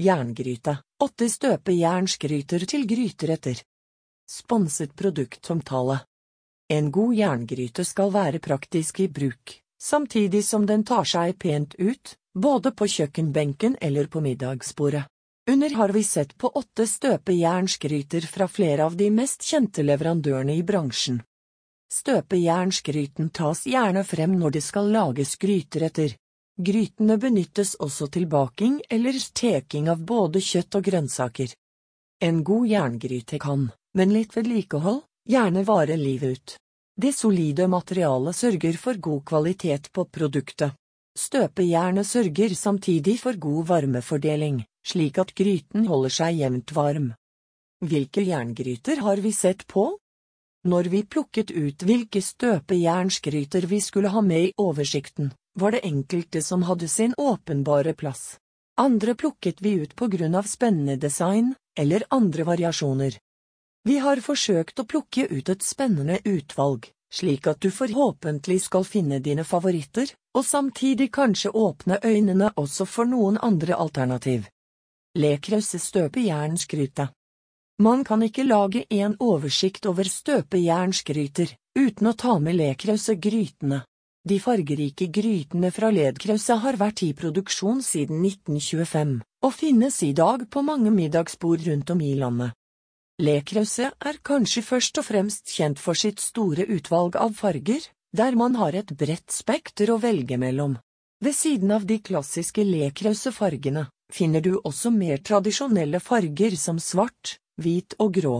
Jerngryte. Åtte støpejernsgryter til gryteretter. Sponset produktomtale. En god jerngryte skal være praktisk i bruk, samtidig som den tar seg pent ut, både på kjøkkenbenken eller på middagsbordet. Under har vi sett på åtte støpejernsgryter fra flere av de mest kjente leverandørene i bransjen. Støpejernsgryten tas gjerne frem når det skal lages gryteretter. Grytene benyttes også til baking eller steking av både kjøtt og grønnsaker. En god jerngryte kan, men litt vedlikehold, gjerne vare livet ut. Det solide materialet sørger for god kvalitet på produktet. Støpejernet sørger samtidig for god varmefordeling, slik at gryten holder seg jevnt varm. Hvilke jerngryter har vi sett på? Når vi plukket ut hvilke støpejernsgryter vi skulle ha med i oversikten, var det enkelte som hadde sin åpenbare plass. Andre plukket vi ut på grunn av spennende design, eller andre variasjoner. Vi har forsøkt å plukke ut et spennende utvalg, slik at du forhåpentlig skal finne dine favoritter, og samtidig kanskje åpne øynene også for noen andre alternativ. Lekrause støpejernskryte Man kan ikke lage en oversikt over støpejernskryter uten å ta med lekrause grytene. De fargerike grytene fra Ledkrause har vært i produksjon siden 1925, og finnes i dag på mange middagsbord rundt om i landet. Lekrause er kanskje først og fremst kjent for sitt store utvalg av farger, der man har et bredt spekter å velge mellom. Ved siden av de klassiske lekrause fargene finner du også mer tradisjonelle farger som svart, hvit og grå.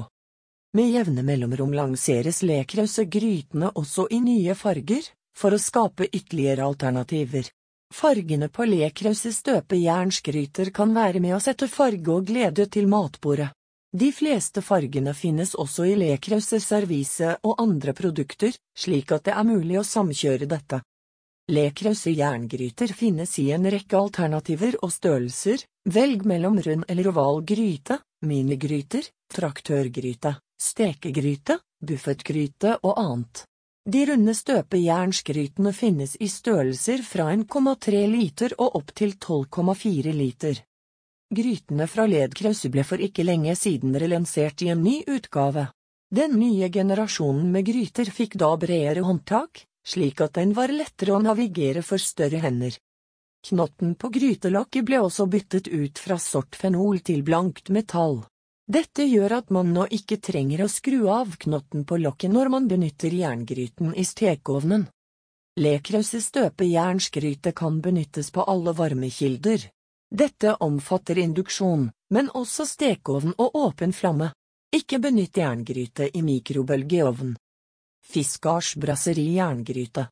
Med jevne mellomrom lanseres lekrause grytene også i nye farger, for å skape ytterligere alternativer. Fargene på lekrause støpejernsgryter kan være med å sette farge og glede til matbordet. De fleste fargene finnes også i lekrause servise og andre produkter, slik at det er mulig å samkjøre dette. Lekrause jerngryter finnes i en rekke alternativer og størrelser, velg mellom rund eller oval gryte, minigryter, traktørgryte, stekegryte, buffetgryte og annet. De runde støpejernskrytene finnes i størrelser fra 1,3 liter og opp til 12,4 liter. Grytene fra Ledkrause ble for ikke lenge siden relansert i en ny utgave. Den nye generasjonen med gryter fikk da bredere håndtak, slik at den var lettere å navigere for større hender. Knotten på grytelokket ble også byttet ut fra sort fenol til blankt metall. Dette gjør at man nå ikke trenger å skru av knotten på lokket når man benytter jerngryten i stekeovnen. Lekrause støpejernsgryte kan benyttes på alle varmekilder, dette omfatter induksjon, men også stekeovn og åpen flamme. Ikke benytt jerngryte i mikrobølgeovn. Fiskars brasseri jerngryte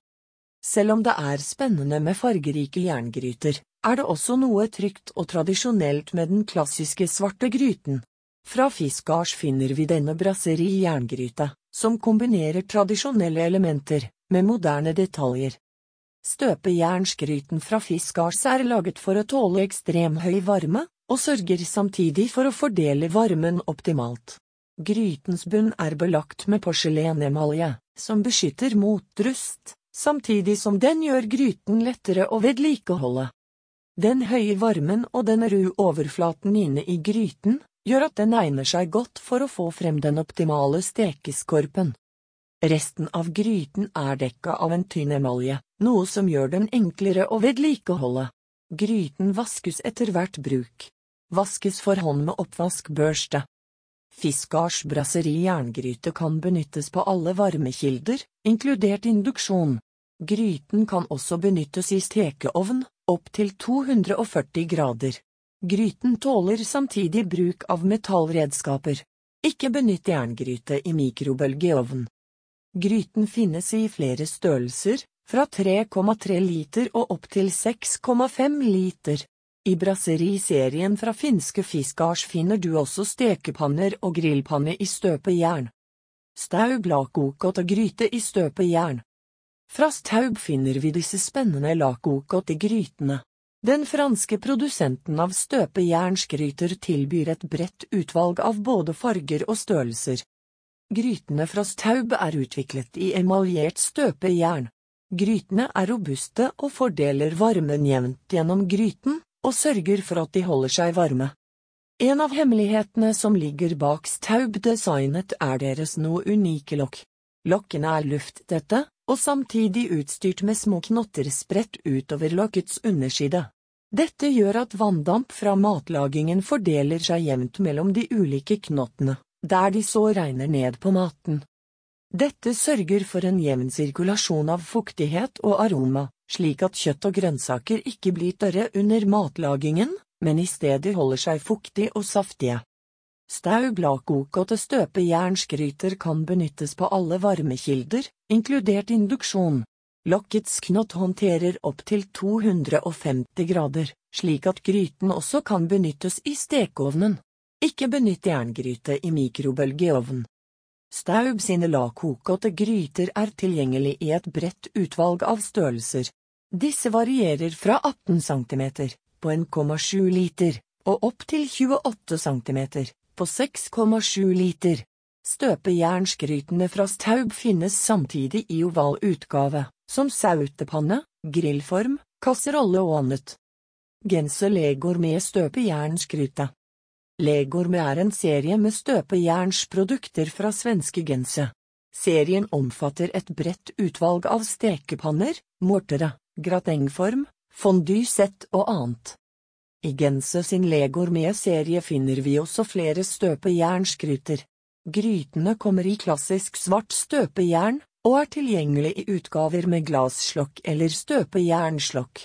Selv om det er spennende med fargerike jerngryter, er det også noe trygt og tradisjonelt med den klassiske svarte gryten. Fra Fiskars finner vi denne brasseri jerngryte, som kombinerer tradisjonelle elementer med moderne detaljer. Støpejernsgryten fra Fiskars er laget for å tåle ekstrem høy varme, og sørger samtidig for å fordele varmen optimalt. Grytens bunn er belagt med porselenemalje, som beskytter mot rust, samtidig som den gjør gryten lettere å vedlikeholde. Den høye varmen og den ru overflaten inne i gryten gjør at den egner seg godt for å få frem den optimale stekeskorpen. Resten av gryten er dekka av en tynn emalje, noe som gjør den enklere å vedlikeholde. Gryten vaskes etter hvert bruk. Vaskes for hånd med oppvaskbørste. Fiskars brasseri jerngryte kan benyttes på alle varmekilder, inkludert induksjon. Gryten kan også benyttes i stekeovn, opp til 240 grader. Gryten tåler samtidig bruk av metallredskaper. Ikke benytt jerngryte i mikrobølgeovn. Gryten finnes i flere størrelser, fra 3,3 liter og opp til 6,5 liter. I brasseriserien fra finske Fiskars finner du også stekepanner og grillpanne i støpejern. Staub lakokot og gryte i støpejern. Fra Staub finner vi disse spennende lakokot i grytene. Den franske produsenten av støpejernsgryter tilbyr et bredt utvalg av både farger og størrelser. Grytene fra Staub er utviklet i emaljert støpejern. Grytene er robuste og fordeler varmen jevnt gjennom gryten, og sørger for at de holder seg varme. En av hemmelighetene som ligger bak Staub-designet er deres noe unike lokk. Lokkene er lufttette, og samtidig utstyrt med små knotter spredt utover lokkets underside. Dette gjør at vanndamp fra matlagingen fordeler seg jevnt mellom de ulike knottene, der de så regner ned på maten. Dette sørger for en jevn sirkulasjon av fuktighet og aroma, slik at kjøtt og grønnsaker ikke blir tørre under matlagingen, men i stedet holder seg fuktig og saftige. Staub støpe jernskryter kan benyttes på alle varmekilder, inkludert induksjon. Lokkets knott håndterer opptil 250 grader, slik at gryten også kan benyttes i stekeovnen. Ikke benytt jerngryte i mikrobølgeovn. Staub sine lavkokete gryter er tilgjengelig i et bredt utvalg av størrelser. Disse varierer fra 18 cm, på 1,7 liter, og opp til 28 cm, på 6,7 liter. Støpejernsgrytene fra Staub finnes samtidig i oval utgave, som sautepanne, grillform, kasserolle og annet. Gense Legorme støpejernskryte støpejernsgryte. Legor er en serie med støpejernsprodukter fra svenske Gense. Serien omfatter et bredt utvalg av stekepanner, mortere, gratengform, fondue-sett og annet. I Gense sin Legormé-serie finner vi også flere støpejernsgryter. Grytene kommer i klassisk svart støpejern, og er tilgjengelig i utgaver med glasslokk eller støpejernslokk.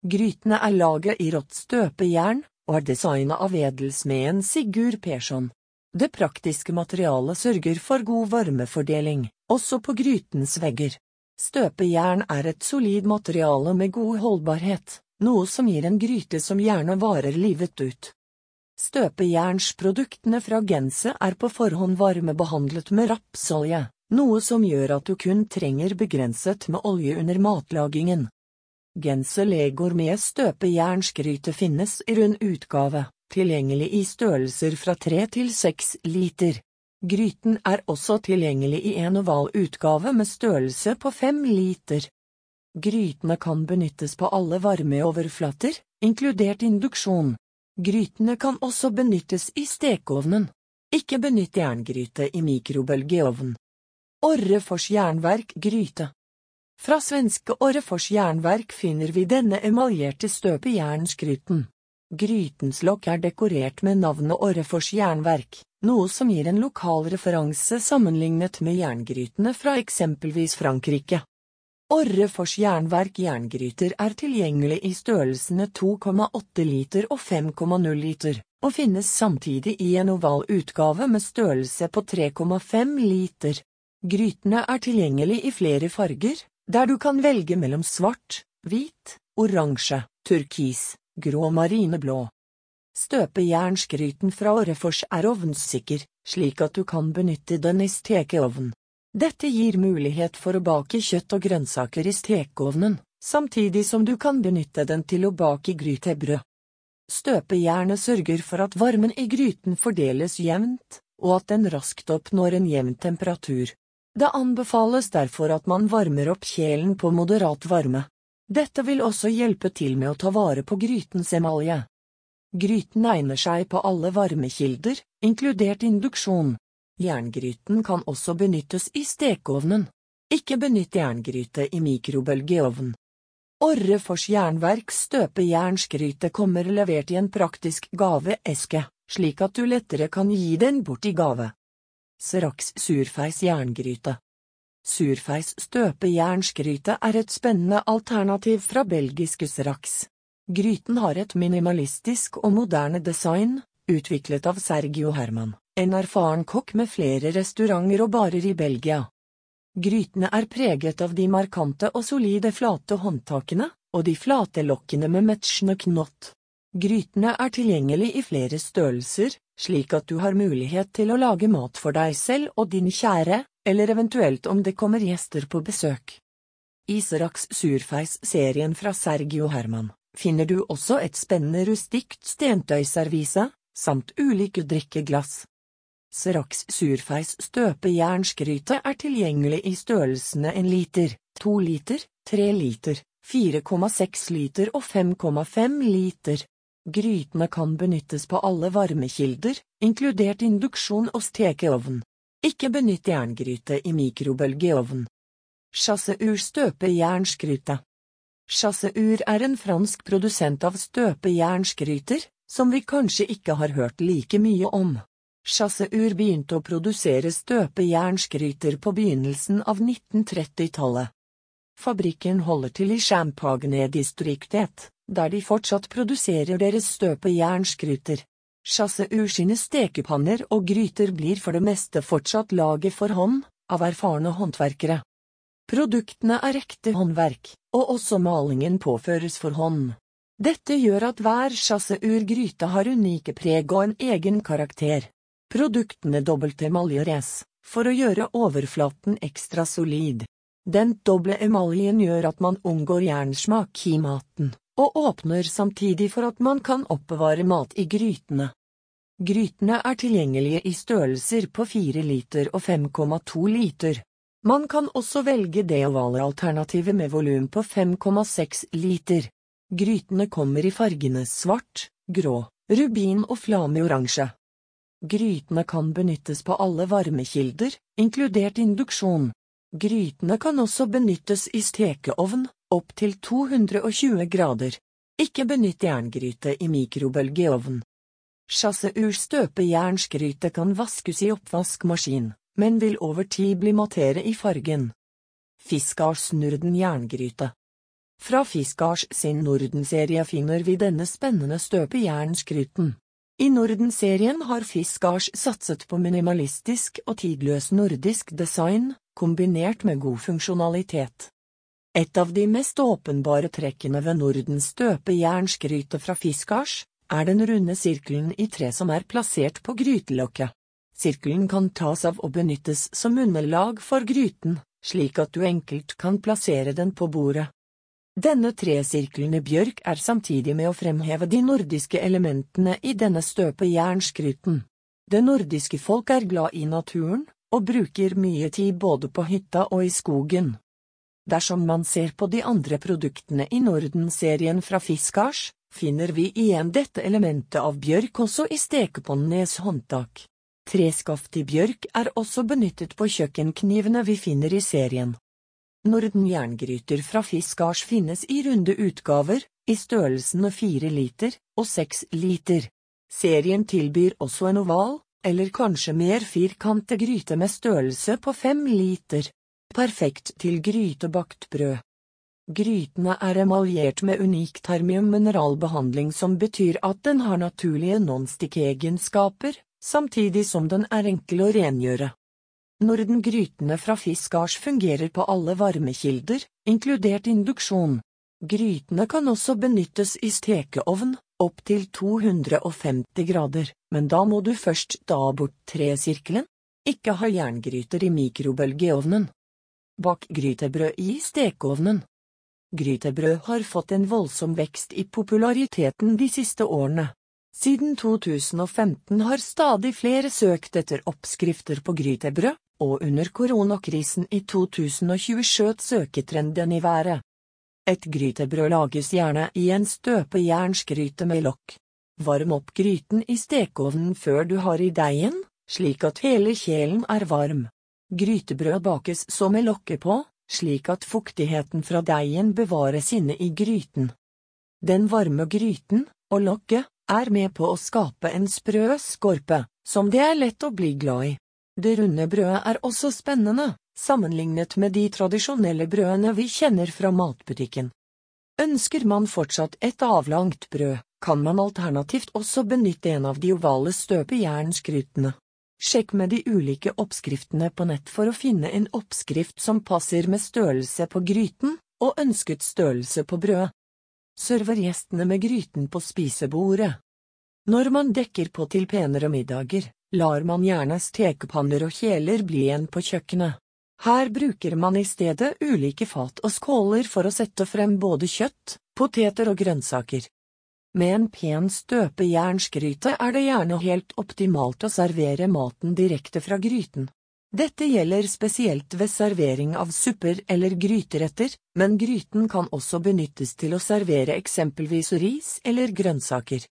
Grytene er laget i rått støpejern, og er designet av edelsmeden Sigurd Persson. Det praktiske materialet sørger for god varmefordeling, også på grytens vegger. Støpejern er et solid materiale med god holdbarhet, noe som gir en gryte som gjerne varer livet ut. Støpejernsproduktene fra Gense er på forhånd varmebehandlet med rapsolje, noe som gjør at du kun trenger begrenset med olje under matlagingen. Gense Legor med støpejernsgryte finnes i rund utgave, tilgjengelig i størrelser fra 3 til 6 liter. Gryten er også tilgjengelig i en oval utgave med størrelse på fem liter. Grytene kan benyttes på alle varmeoverflater, inkludert induksjon. Grytene kan også benyttes i stekeovnen. Ikke benytt jerngryte i mikrobølgeovn. Orrefors jernverk gryte Fra svenske Orrefors jernverk finner vi denne emaljerte støpejernsgryten. Grytens lokk er dekorert med navnet Orrefors jernverk, noe som gir en lokal referanse sammenlignet med jerngrytene fra eksempelvis Frankrike. Orrefors jernverk jerngryter er tilgjengelig i størrelsene 2,8 liter og 5,0 liter, og finnes samtidig i en oval utgave med størrelse på 3,5 liter. Grytene er tilgjengelig i flere farger, der du kan velge mellom svart, hvit, oransje, turkis, grå marineblå. Støpejernsgryten fra Orrefors er ovnsikker, slik at du kan benytte den i stekeovn. Dette gir mulighet for å bake kjøtt og grønnsaker i stekeovnen, samtidig som du kan benytte den til å bake grytebrød. Støpejernet sørger for at varmen i gryten fordeles jevnt, og at den raskt oppnår en jevn temperatur. Det anbefales derfor at man varmer opp kjelen på moderat varme. Dette vil også hjelpe til med å ta vare på grytens emalje. Gryten egner seg på alle varmekilder, inkludert induksjon. Jerngryten kan også benyttes i stekeovnen. Ikke benytt jerngryte i mikrobølgeovn. Orrefors jernverk støpejernsgryte kommer levert i en praktisk gaveeske, slik at du lettere kan gi den bort i gave. Sraks surfeis jerngryte Surfeis støpejernsgryte er et spennende alternativ fra belgiske Srax. Gryten har et minimalistisk og moderne design, utviklet av Sergio Herman, en erfaren kokk med flere restauranter og barer i Belgia. Grytene er preget av de markante og solide flate håndtakene, og de flate lokkene med matchende knott. Grytene er tilgjengelig i flere størrelser, slik at du har mulighet til å lage mat for deg selv og din kjære, eller eventuelt om det kommer gjester på besøk. I surfeis-serien fra Sergio Herman finner du også et spennende rustikt stentøyservise, samt ulike drikkeglass. Seraks surfeis støpejernsgryte er tilgjengelig i størrelsene en liter, to liter, tre liter, 4,6 liter og 5,5 liter. Grytene kan benyttes på alle varmekilder, inkludert induksjon og stekeovn. Ikke benytt jerngryte i mikrobølgeovn. Chasseur støpejernsgryte Chasseur er en fransk produsent av støpejernsgryter, som vi kanskje ikke har hørt like mye om. Chasseur begynte å produsere støpejernskryter på begynnelsen av 1930-tallet. Fabrikken holder til i Champagne-distriktet, der de fortsatt produserer deres støpejernskryter. Chasseur sine stekepanner og gryter blir for det meste fortsatt laget for hånd, av erfarne håndverkere. Produktene er ekte håndverk, og også malingen påføres for hånd. Dette gjør at hver chasseur-gryte har unike preg og en egen karakter. Produktene dobbeltemaljeres, for å gjøre overflaten ekstra solid. Den doble emaljen gjør at man unngår jernsmak i maten, og åpner samtidig for at man kan oppbevare mat i grytene. Grytene er tilgjengelige i størrelser på 4 liter og 5,2 liter. Man kan også velge det ovale alternativet med volum på 5,6 liter. Grytene kommer i fargene svart, grå, rubin og flameoransje. Grytene kan benyttes på alle varmekilder, inkludert induksjon. Grytene kan også benyttes i stekeovn, opp til 220 grader. Ikke benytt jerngryte i mikrobølgeovn. Chasseur støpejernsgryte kan vaskes i oppvaskmaskin, men vil over tid bli matere i fargen. Fiskars Norden jerngryte Fra Fiskars sin Norden-serie finner vi denne spennende støpejernsgryten. I Norden-serien har Fiskars satset på minimalistisk og tidløs nordisk design, kombinert med god funksjonalitet. Et av de mest åpenbare trekkene ved Nordens støpejernskryte fra Fiskars, er den runde sirkelen i tre som er plassert på grytelokket. Sirkelen kan tas av og benyttes som underlag for gryten, slik at du enkelt kan plassere den på bordet. Denne tresirkelen i bjørk er samtidig med å fremheve de nordiske elementene i denne støpejernskryten. Det nordiske folk er glad i naturen, og bruker mye tid både på hytta og i skogen. Dersom man ser på de andre produktene i Norden-serien fra Fiskars, finner vi igjen dette elementet av bjørk også i stekepannenes håndtak. Treskaftig bjørk er også benyttet på kjøkkenknivene vi finner i serien. Norden jerngryter fra Fiskars finnes i runde utgaver, i størrelsene fire liter og seks liter. Serien tilbyr også en oval, eller kanskje mer firkante gryte med størrelse på fem liter. Perfekt til grytebakt brød. Grytene er emaljert med unik termium-mineralbehandling som betyr at den har naturlige non-stick-egenskaper, samtidig som den er enkel å rengjøre. Norden-grytene fra Fiskars fungerer på alle varmekilder, inkludert induksjon. Grytene kan også benyttes i stekeovn, opp til 250 grader, men da må du først ta bort tresirkelen. Ikke ha jerngryter i mikrobølgeovnen. Bak grytebrød i stekeovnen. Grytebrød har fått en voldsom vekst i populariteten de siste årene. Siden 2015 har stadig flere søkt etter oppskrifter på grytebrød, og under koronakrisen i 2020 skjøt søketrenden i været. Et grytebrød lages gjerne i en støpejernsgryte med lokk. Varm opp gryten i stekeovnen før du har i deigen, slik at hele kjelen er varm. Grytebrød bakes så med lokket på, slik at fuktigheten fra deigen bevares inne i gryten. Den varme gryten, og lokket, er med på å skape en sprø skorpe, som det er lett å bli glad i. Det runde brødet er også spennende, sammenlignet med de tradisjonelle brødene vi kjenner fra matbutikken. Ønsker man fortsatt et avlangt brød, kan man alternativt også benytte en av de ovale støpejernsgrytene. Sjekk med de ulike oppskriftene på nett for å finne en oppskrift som passer med størrelse på gryten og ønsket størrelse på brødet. Server gjestene med gryten på spisebordet. Når man dekker på til penere middager, lar man gjerne stekepanner og kjeler bli igjen på kjøkkenet. Her bruker man i stedet ulike fat og skåler for å sette frem både kjøtt, poteter og grønnsaker. Med en pen støpejernsgryte er det gjerne helt optimalt å servere maten direkte fra gryten. Dette gjelder spesielt ved servering av supper eller gryteretter, men gryten kan også benyttes til å servere eksempelvis ris eller grønnsaker.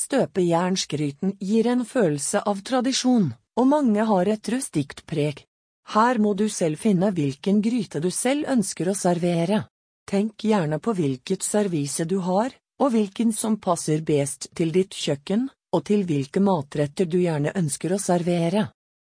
Støpejernsgryten gir en følelse av tradisjon, og mange har et rustikt preg. Her må du selv finne hvilken gryte du selv ønsker å servere. Tenk gjerne på hvilket servise du har, og hvilken som passer best til ditt kjøkken, og til hvilke matretter du gjerne ønsker å servere.